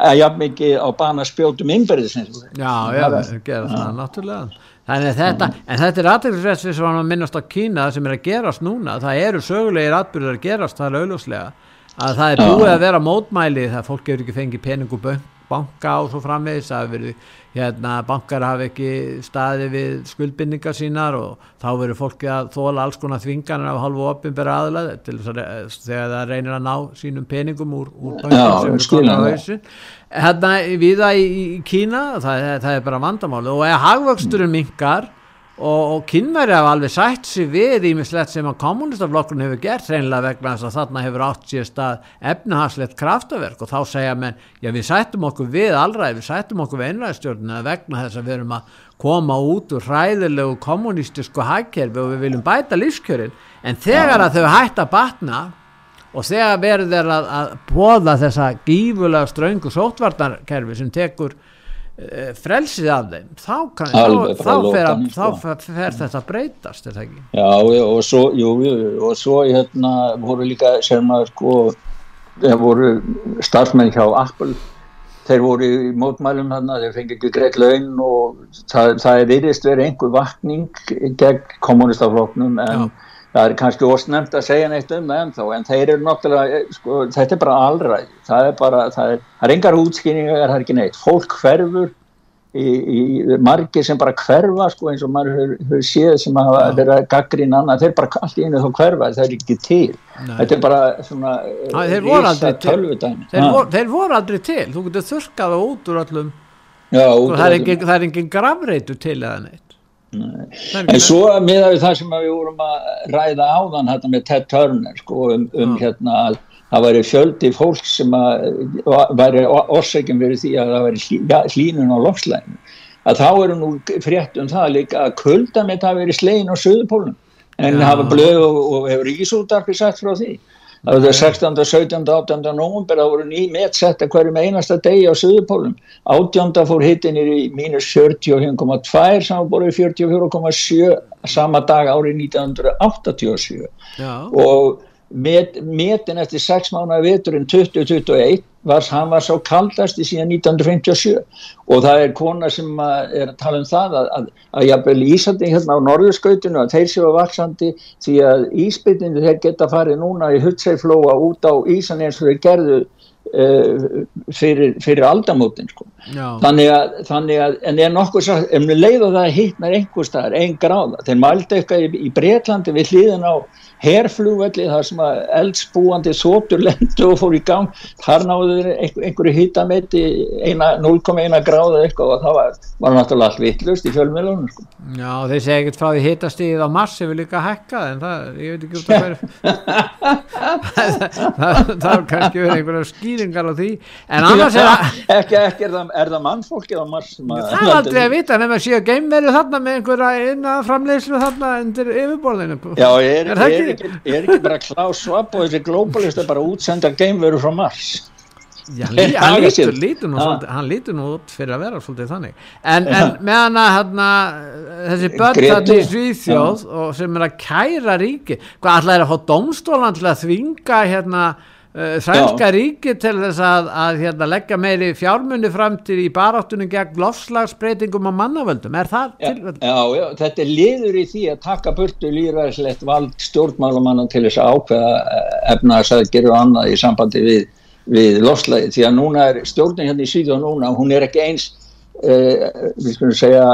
að jafn mikið á bana spjótum innberðisins Já, já, það gerir það náttúrulega Þannig þetta, mm. en þetta er aðtækksrætt sem hann minnast á Kína sem er að gerast núna, það eru sögulegir atbyrður að gerast, það er auðvuslega að það er búið að vera mótmæli það fólk hefur ekki fengið peningu banka og svo framvegis að verið hérna, bankar hafi ekki staði við skuldbindningar sínar og þá verður fólki að þóla alls konar þvinganar af halvu opinbera aðlæð til þess að þegar það reynir að ná sínum peningum úr, úr bankum sem eru konar á hausin hérna viða í, í Kína það, það er bara vandamáli og ef hagvöxturinn mingar og, og kynveri hafa alveg sætt sér við ímislegt sem að kommunistaflokkurinn hefur gert reynilega vegna þess að þarna hefur átt sér stað efnahagslegt kraftaverk. Og þá segja menn, já við sættum okkur við allraði, við sættum okkur við einræðstjórnina vegna þess að við erum að koma út úr hræðilegu kommunistisku hagkerfi og við viljum bæta lífskjörin. En þegar að þau hætt að batna og þegar verður að, að bóða þessa gífulega ströngu sótvarnarkerfi sem tekur frelsið af þeim þá, kann, Alveg, þá, þá, fer, að, þá fer, fer þetta breytast er það ekki? Já og svo, jú, og svo hérna voru líka sem að sko voru starfsmenn hjá Apple. Þeir voru í mótmælum þarna þeir fengið ekki greitt laun og það, það er virðist verið einhver vakning gegn kommunistafloknum en Já það er kannski ósnemt að segja neitt um það ennþá en þeir eru náttúrulega, sko, þetta er bara allræð, það er bara, það er, það er engar útskýningar, það er ekki neitt, fólk hverfur í, í margir sem bara hverfa, sko, eins og maður hefur séð sem að gaggrín annað, þeir bara allt í einu þá hverfa, það er ekki til, Nei. þetta er bara svona Æ, þeir voru þeir, vor, þeir voru aldrei til, þú getur þurkaða út úr allum, Já, út það er engin, engin gravreitu til eða neitt. En svo miðað við það sem við vorum að ræða áðan hérna með Ted Turner sko, um, um hérna að það væri fjöldi fólk sem að væri orsækjum verið því að það væri hlínun á lokslæðinu að þá eru nú frétt um það líka að kulda með það verið slegin á söðupólunum en það hafa blöð og, og hefur ríkisútarpi sagt frá því það var 16. 17. 18. november það voru ný meðsetta hverjum einasta degi á Suðupólum 18. fór hittinir í mínus 40,2 saman voru 44,7 sama dag árið 1987 Já. og met, metin eftir 6 mánuða viturinn 2021 var, hann var svo kaldast í síðan 1957 og það er kona sem er að tala um það að, að, að jafnvel Ísandi hérna á norðurskautinu að þeir séu að vaksandi því að Ísbytninu þeir geta farið núna í Hutsæflóa út á Ísani eins og þeir gerðu Uh, fyrir, fyrir aldamótin sko. þannig, að, þannig að en er svo, ef við leiðum það hittnar einhver staðar, einn gráða þeir mældu eitthvað í, í Breitlandi við hlýðin á herflugvelli þar sem að eldsbúandi sótur lendu og fór í gang. Þar náðu einhver, einhverju hittametti 0,1 gráða eitthvað og það var, var náttúrulega allt vittlust í fjölmjölunum sko. Já þeir segja ekkert frá því hittastíðið á Mars hefur líka hækkað en það, ég veit ekki út af hverju. Það, er kannski einhverja skýringar á því. En annars er það ekki, ekki er það, það mannfólkið á Mars það er aldrei að vita nefnum að séu geimverið þarna með einhverja innaframleyslu þarna undir yfirborðinu. Já, er, er, er ekki, er ekki bara Klaus Schwab og þessi globalist er bara útsendar geimveru frá Mars? Já, hann, hann, lítur, lítur nú, svolítið, hann lítur nú út fyrir að vera svolítið þannig. En, en meðan að hérna, þessi börn Svíþjóð sem er að kæra ríki hvað ætlaði að fá domstólan til að þvinga hérna Sænska ríki til þess að, að hérna, leggja meiri fjármunni fram til í baráttunum gegn lofslagsbreytingum á mannavöldum, er það já, tilvægt? Já, já, þetta er liður í því að taka burtu líðræðislegt vald stjórnmálumannan til þess að ákveða eh, efnaðsæðgir og annað í sambandi við, við lofslagi, því að núna er stjórnin hérna í síðan núna, hún er ekki eins við skulum segja,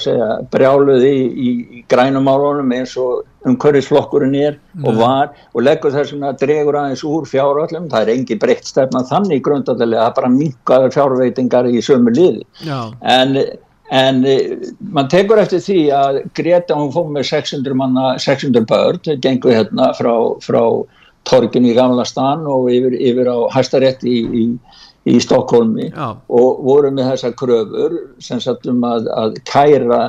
segja brjáluð í, í, grænumálunum eins og umhverfisflokkurinn er Nei. og var og leggur þess að dregur aðeins úr fjáröllum það er engi breytt stefna þannig grundalega að bara minkaður fjárveitingar í sömu liði Já. en en mann tekur eftir því að Greta hún fóð með 600 manna 600 börn, gengur hérna frá, frá torgin í Gamla stan og yfir, yfir á Hæstarétt í, í í Stokkólmi og voru með þessa kröfur sem sattum að, að kæra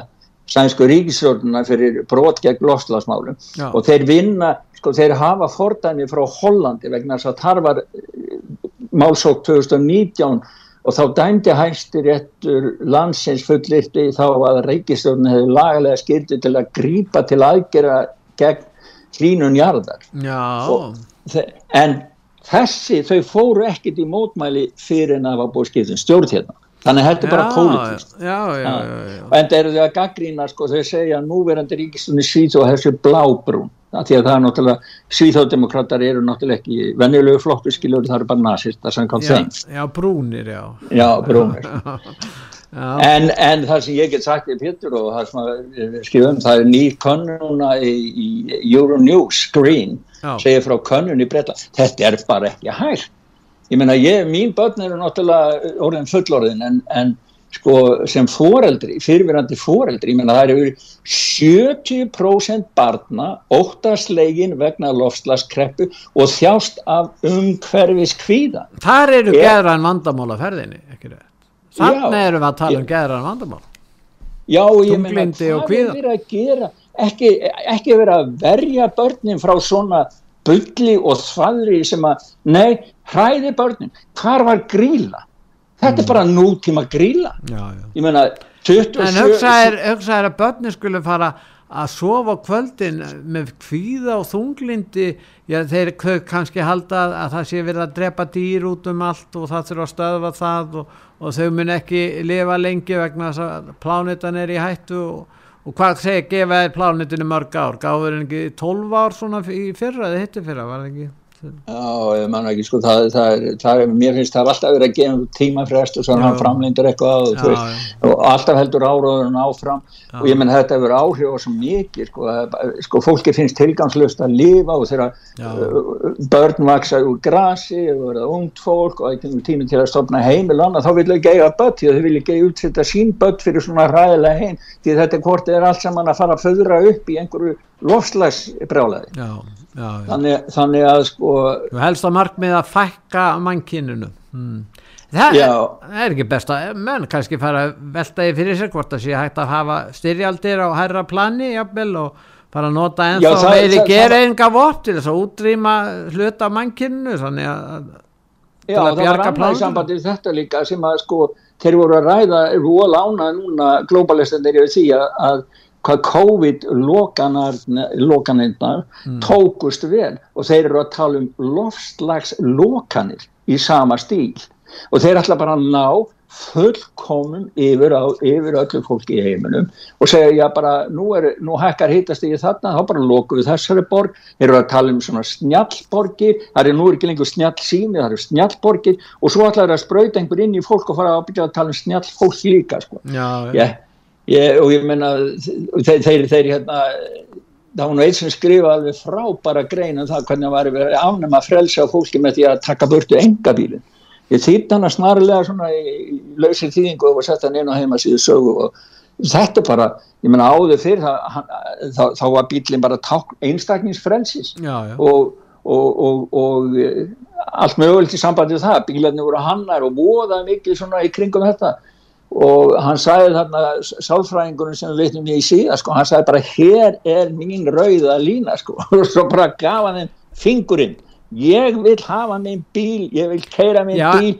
sænsku ríkisjórnuna fyrir brot gegn lofslagsmálum og þeir vinna, sko þeir hafa fordæmi frá Hollandi vegna þess að þar var eh, málsók 2019 og þá dæmdi hæsti réttur landsins fullirti þá að ríkisjórnuna hefði lagalega skildu til að grípa til aðgera gegn hlínun jarðar. Já, Og þe- en þessi þau fóru ekkit í mótmæli fyrir en að var búið skiptum stjórn hérna. Þannig er bara já, pólitískt. já, já, já, já, já. en það eru þau að gaggrína sko, þau segja að núverandi ríkistunni Svíþó þessu blábrún. Því að það er náttúrulega Svíþódemokrater eru náttúrulega ekki venjulegu flokku skilur það eru bara þeim já, já, brúnir, já. Já, brúnir en, en það sem ég get sagt í Pétur og það sem skrifum það er ný könnuna í, í Euronews Screen Já. segir frá könnun í Breta þetta er bara ekki hægt ég meina ég, mín börn eru náttúrulega orðin fullorðin en, en sko sem foreldri, fyrirverandi foreldri ég meina það eru 70% barna óttaslegin vegna lofslagskreppu og þjást af umhverfis kvíða Þar eru Ég- geðran vandamál á ferðinni, ekki rétt. Þannig erum við að tala um Ég- geðran vandamál. Já, ég meina, hvað er verið að gera? Ekki, ekki verið að verja börnin frá svona bulli og þvaðri sem að, nei, hræði börnin. Hvar var gríla? Þetta er bara nútíma gríla. Já, já. Ég meina, 27... En hugsaðir hugsa að börnin skulle fara að sofa kvöldin með kvíða og þunglindi, já þeir kannski halda að það sé verið að drepa dýr út um allt og það þurfa að stöðva það og, og þau mun ekki lifa lengi vegna þess að plánetan er í hættu og, og hvað segir gefa þér plánetinu mörg ár, gáður en ekki 12 ár svona í fyrra eða hittu fyrra, var það ekki? Já, ég man ekki, sko, það, það, er, það er, mér finnst það alltaf verið að gefa tímafrest og svo Já. hann framlindur eitthvað og, þú Já, og alltaf heldur áraðurinn áfram. Og ég menn þetta hefur áhrif á svo mikið, sko, sko, fólki finnst tilgangslust að lifa og þegar Já. uh, börn vaksa úr grasi og verða ungt fólk og ekki tími til að stopna heimil og annað, þá vil ekki eiga börn því að þau vil ekki útsetta sín börn fyrir svona ræðilega heim, því þetta hvort er allt saman að fara að föðra upp í einhverju lofslagsbrjálaði Já, já, þannig, þannig að sko helst að markmið að fækka mannkyninu. Hmm. það, það er ekki best að menn kannski fara að velta því fyrir sér hvort að sé hægt að hafa styrjaldir á herra plani jafnvel og fara að nota ennþá meiri gereinga vort til þess að útrýma hluta mannkyninu þannig að Já, að það var annað í sambandi við þetta líka sem að sko, þeir voru að ræða, er voru lána núna globalistandir yfir því að, að hvað COVID-lokanirnar Mm. tókust vel. Og þeir eru að tala um lofslagslokanir í sama stíl. Og þeir ætla bara að ná fullkomum yfir, á, yfir öllu fólki í heiminum og segja já bara nú, er, nú hækkar hittast í þarna þá bara lokum við þessari borg. Þeir eru að tala um svona snjallborgir. Það er nú ekki lengur snjall sími það eru snjallborgir. Og svo ætlar það að sprauta einhver inn í fólk og fara að byrja að tala um snjall fólk líka sko. já, ég, ég, og ég menna þeir, þeir, þeir hérna það var nú eitt sem skrifa alveg frábæra grein um það hvernig það var verið að afnema frelsa fólki með því að taka burtu engabílin ég þýtt hana snarlega svona í, lausir þýðingu og sett hann inn á heimasíðu sögu og þetta er bara, ég menna áður fyrir það, hann- þá, þá var bílinn bara einstakningsfrelsis og, og, og, og eh, allt mögulegt í sambandi við það, bílarnir voru hannar og voðað mikið svona í kringum þetta og hann sagði þarna sálfræðingurinn sem við veitum í síðan sko, hann sagði bara hér er mín rauða lína sko. Og svo bara gaf hann þeim fingurinn. Ég vil hafa minn bíl, ég vil keira minn Já, bíl.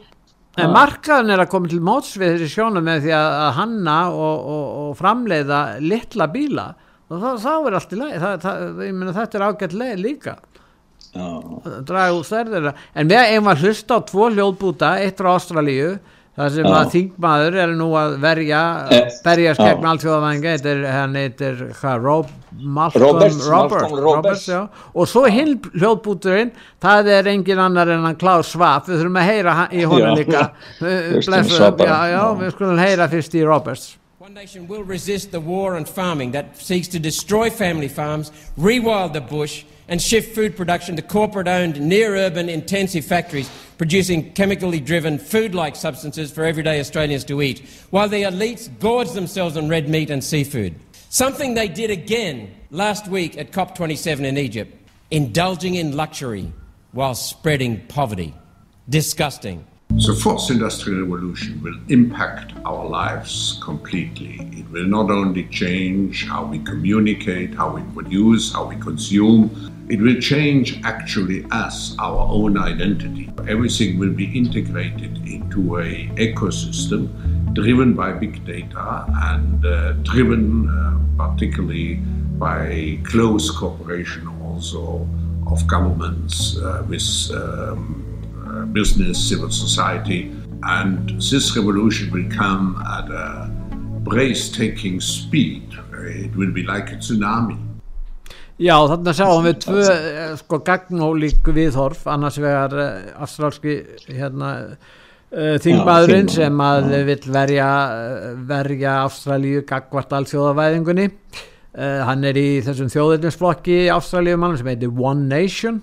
En markaðin er að koma til móts við þessi sjónum með því að, að hanna og, og, og framleiða litla bíla. Og þá, þá er allt í leið það, það, ég meina, þetta er ágætt leið líka. Draga úr stærðina en við eigum að hlusta á tvo hljóðbúta eitt frá Ástralíu þar sem að þingmaður er nú að verja Eh, berjast gegn er, hann heitir Rob, Malcolm Roberts, Robert, Malcolm Roberts. já. og svo hinn hljóðbúturinn það er engin annar en hann Klaus Schwab. Við þurfum að heyra í honum líka. Já, já, Já. við skulum heyra fyrst í Roberts. One Nation will resist the war on farming that seeks to destroy family farms, rewild the bush, and shift food production to corporate owned, near urban, intensive factories producing chemically driven food like substances for everyday Australians to eat, while the elites gorge themselves on red meat and seafood. Something they did again last week at COP27 in Egypt, indulging in luxury while spreading poverty. Disgusting. The fourth industrial revolution will impact our lives completely. It will not only change how we communicate, how we produce, how we consume, it will change actually us, our own identity. Everything will be integrated into a ecosystem driven by big data and uh, driven uh, particularly by close cooperation also of governments uh, with um, uh, business, civil society. And this revolution will come at a breathtaking speed. It will be like a tsunami. Já, þannig að sjáum við tvö eh, sko gagnólík viðhorf. Annars vegar uh, astrálski hérna uh, þingmaðurinn sem að já. vill verja verja Ástralíu gagvart alþjóðavæðingunni. Uh, hann er í þessum þjóðirninsflokki Ástralíumann sem heitir One Nation.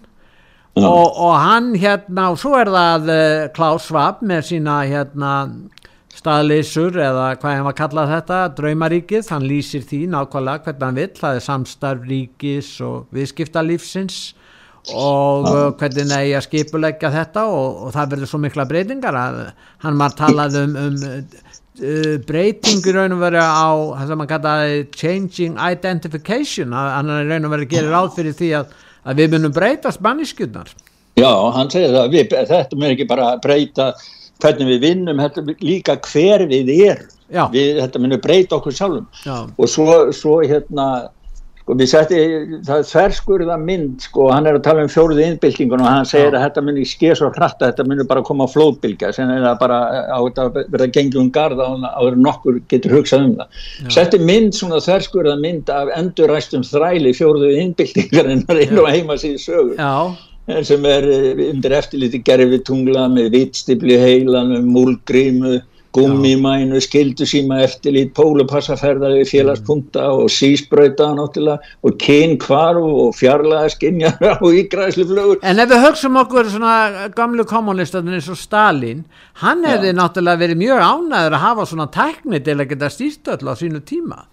Og, og hann hérna og svo er það uh, Klaus Schwab með sína hérna staðleysur eða hvað hann var kallað þetta draumaríkið, hann lýsir því nákvæmlega hvernig hann vill, það er samstarf ríkis og viðskiptalífsins og uh, hvernig negi að skipuleggja þetta og, og það verður svo mikla breytingar að hann var talað um, um uh, breytingur raun og verið á það sem hann kallaði changing identification að hann er raun og verið að gera ráð fyrir því að, að við munum breyta spanniskjurnar Já, hann segir það, við, þetta mér ekki bara breyta hvernig við vinnum, er líka hver við erum, við, þetta munum breyta okkur sjálfum. Já. og svo, svo hérna, sko við setti, það er þverskurða mynd, sko, hann er að tala um fjóruðu innbyltingun og hann segir Já. að þetta muni skeið svo hratt að þetta muni bara koma á flóðbylgja, sem er það bara á þetta að verða gengið um garda áður en nokkur getur hugsað um það. Setti mynd, svona þverskurða mynd af endurræstum þræli fjóruðu innbyltingarinnar inn og heima síðu sögur Já, sem er eh, undir eftirliti gerfi tungla með vitstibli heilanum, múlgrímu, gummimænu, skildusíma eftirlit, pólupassaferðari, félagspunkta og sísbrauta náttúrulega og kynkvarf og fjarlaga skinjar og ígræsluflögur. En ef við högsum okkur svona gamlu kommunistarnir eins og Stalin, hann hefði náttúrulega verið mjög ánæður að hafa svona tækni til að geta stýrt öll á sínu tíma.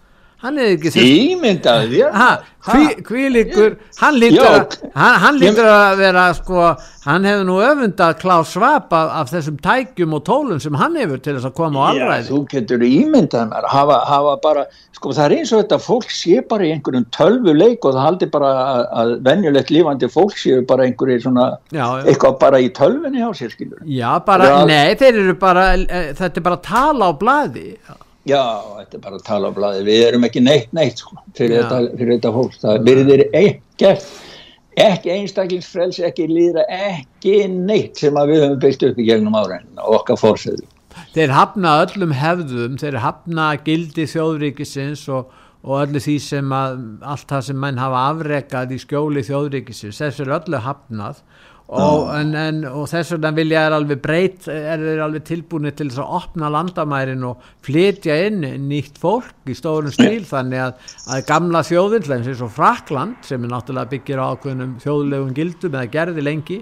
Hann hefði ekki þurft... Ímyndaði þér? Ha, hví, hvílíkur, hann lítur, Já. hann, hann lítur að vera sko, hann hefur nú öfundað Klaus Schwab af, af þessum tækjum og tólum sem hann hefur til þess að koma á Já, alræði. þú getur ímyndað mér, hafa, hafa bara, sko það er eins og þetta fólk sé bara í einhverjum tölvuleik og það haldi bara að, að venjulegt lífandi fólk séu bara einhverju svona, Já, já. eitthvað bara í tölvunni á sér skilur. Já, bara, Já. nei, þeir eru bara, eh, þetta er bara tala á blaði. Já, þetta er bara að tala á blaði, við erum ekki neitt neitt sko, fyrir, Já. þetta, fyrir þetta fólk, það byrðir ekkert, ekki einstaklingsfrelsi, ekki líðra, ekki neitt sem við höfum byggt upp í gegnum áræðin og okkar fórsöðu. Þeir hafna öllum hefðum, þeir hafna gildi þjóðríkisins og, og öllu því sem að, allt það sem menn hafa afrekað í skjóli þjóðríkisins, þessu er öllu hafnað og, en, en, og þess vegna vilja er alveg breyt, er alveg tilbúinir til þess að opna landamærin og flytja inn nýtt fólk í stórum stíl þannig að, að gamla þjóðin, eins og Frakland sem er náttúrulega byggir á ákveðnum þjóðlegum gildum eða gerði lengi,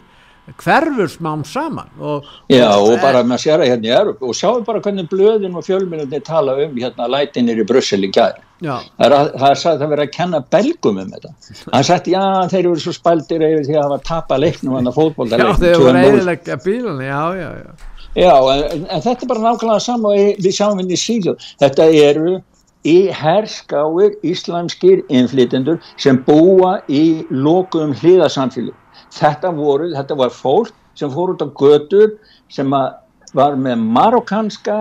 hverfur smám saman og, Já, og bara maður sér að hérna í Európa og sjáum bara hvernig blöðin og fjölmjölunni tala um hérna lætinir í Brussel í já, Það er, að, það er sagt að kenna belgum um þetta. Það er sagt, já, þeir eru svo spældir yfir því að hafa tapað leiknum hann að já fótboltaleiknum. þeir voru 2-0. eiginlega bílunni, já, já, já Já, en, en þetta er bara nákvæmlega sama og við sjáum inn í síðu. Þetta eru í herskáir íslamskir innflytendur sem búa í lokuðum hliðasamfélug. Þetta voru, þetta var fólk sem fór út á götur sem að var með marokkanska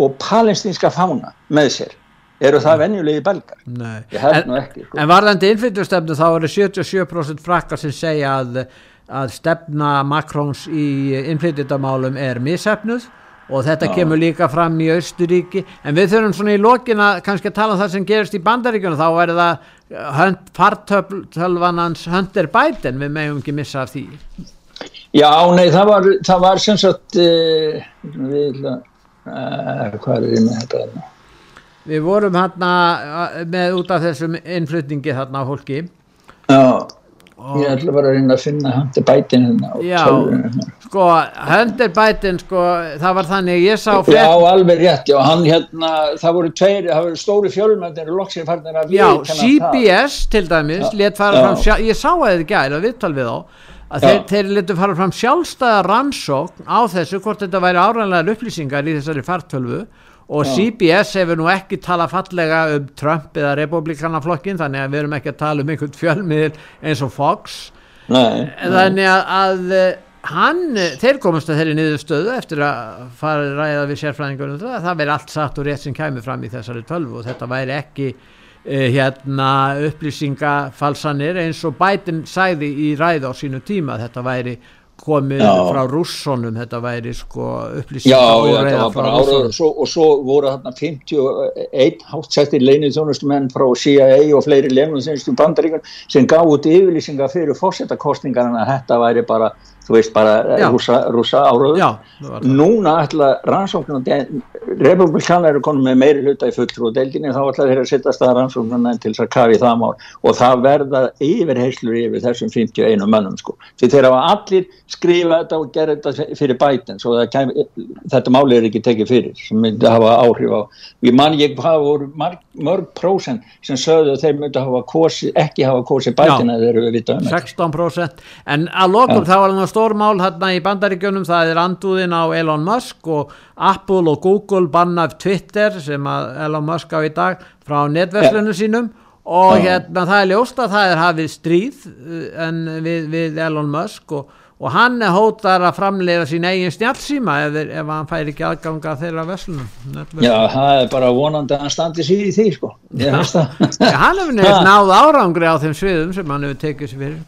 og palestinska fána með sér. Eru það venjulegi belgar? Nei. Ég held En-. Sko. En varðandi innflytjastefnu þá eru 77% frakkar sem segja að, að stefna Makrons í innflytjandamálum er missefnuð og þetta kemur líka fram í Austuríki en við þurfum svona í lokina kannski að tala um það sem gerist í Bandaríkjunum þá er það fartölvanans Hunter Biden við megum ekki missa af því Já, nei, það var, það var sem sagt, uh, við, uh, hvað er ég með þetta? þarna? við vorum hérna með út af þessum innflytningi þarna á fólki Já, ég ætla bara að reyna að finna hann bætin hérna á Já, tölvunni hérna. sko Hunter Biden sko það var þannig ég sá Já, frétt alveg rétt, já, hann hérna, það voru tveir, það voru stóri fjölmöndir og loksir farnir að Já, viðurkenna það. CBS til dæmis Já, let fara já. fram, sjá, ég sá að þið gæri að viðtal við þá að þeir, þeir letu fara fram sjálfstæða rannsókn á þessu hvort þetta væri áræðanlegar upplýsingar í þessari fartölvu og Já. CBS hefur nú ekki talað fallega um Trump eða republikanaflokkin þannig að við erum ekki að tala um einhvern fjölmiðil eins og Fox Nei, þannig að, að eh, hann, eh, þeir komast að þeirri niðurstöðu eftir að fara að ræða við sérfræðingunum það, að það veri allt satt og rétt sem kæmi fram í þessari tölvu og þetta væri ekki uh, hérna upplýsingafalsanir eins og Biden sagði í ræða á sínu tíma þetta væri komið Já. frá rússonum þetta væri sko Já, upplýsinga já, það var bara áraður og svo, og svo voru þarna 51 hátsettir leinið þjónustumenn frá CIA og fleiri leinið þjónustum bandaríkun sem gaf út yfirlýsingar fyrir fórsetakostningar en þetta væri bara, þú veist, bara Já. rúsa, rúsa það. Núna ætla rannsóknuna, republikanar eru konum með meiri hluta í fulltrú og deildinni þá ætla þeir að sittast að rannsóknuna til þess að kafi það mál og það verða yfirheyslur yfir þessum 51 mönnum sko. Því þeir hafa allir skrifa þetta og gera þetta fyrir bætin svo það kem, þetta máli er ekki tekið fyrir sem myndi hafa áhrif á ég man ég hvað voru marg, mörg prósent sem sögðu að þeir myndi hafa kosi, ekki hafa kosið bætin eða þeir eru við dömur 16% en að lokum Já. þá var það stór mál hérna í bandaríkjunum það er andúðin á Elon Musk og Apple og Google bannaf Twitter sem Elon Musk á í dag frá netverslunum sínum. Og hérna það er ljóst að það er hafið stríð uh, en við, við Elon Musk og, og hann hótar að framleiða sín eigin snjálfsíma ef, ef hann fær ekki aðganga þeirra netverslunum. Já, það er bara vonandi að hann standi sér í því sko. Já, hann hefur nefnt náð árangri á þeim sviðum sem hann hefur tekið sér fyrir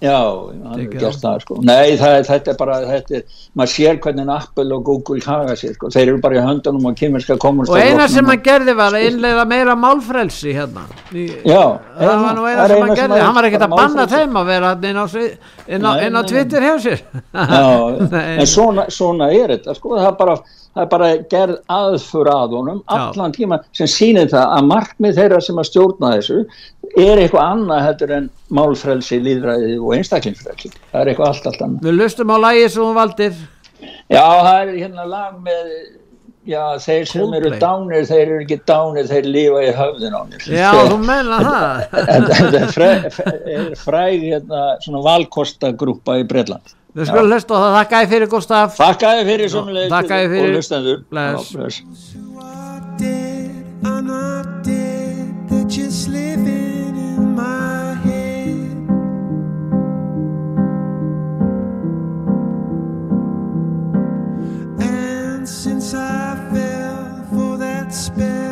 Já, hann Tekið gert það sko. Nei, það, er- þetta er bara, þetta er, maður sér hvernig Apple og Google haga sér sko. Þeir eru bara í höndunum og kýmerska kommunista og eina sem hann gerði var að innleiða meira málfrelsi hérna. Í, Já, það var nú eina er sem hann gerði hann var ekkert að banna þeim að vera inn á, inn á, inn á Twitter hjá sér. Já, en svona, svona er þetta sko. það, er bara, það er bara gerð aðfur að honum allan tíma sem sýnir það að markmið þeirra sem að stjórna þessu er eitthvað annað heldur en málfrelsi, líðræði og einstaklingsfrelsi það er eitthvað allt, allt annað við lustum á lægi sem hún valdir Já, það er hérna lag með já, þeir sem eru Coldplay. dánir, þeir eru ekki dánir, þeir lifa í höfðin á mér. já þú menna það Þetta er fræg, fræg hérna, svona valkostagrúpa í Bretland. við skulum hlusta á það þakka ég fyrir Gustaf Þakka þið fyrir sömulegis þakka ég og fyrir hlustendur. Bless. I fell for that spell,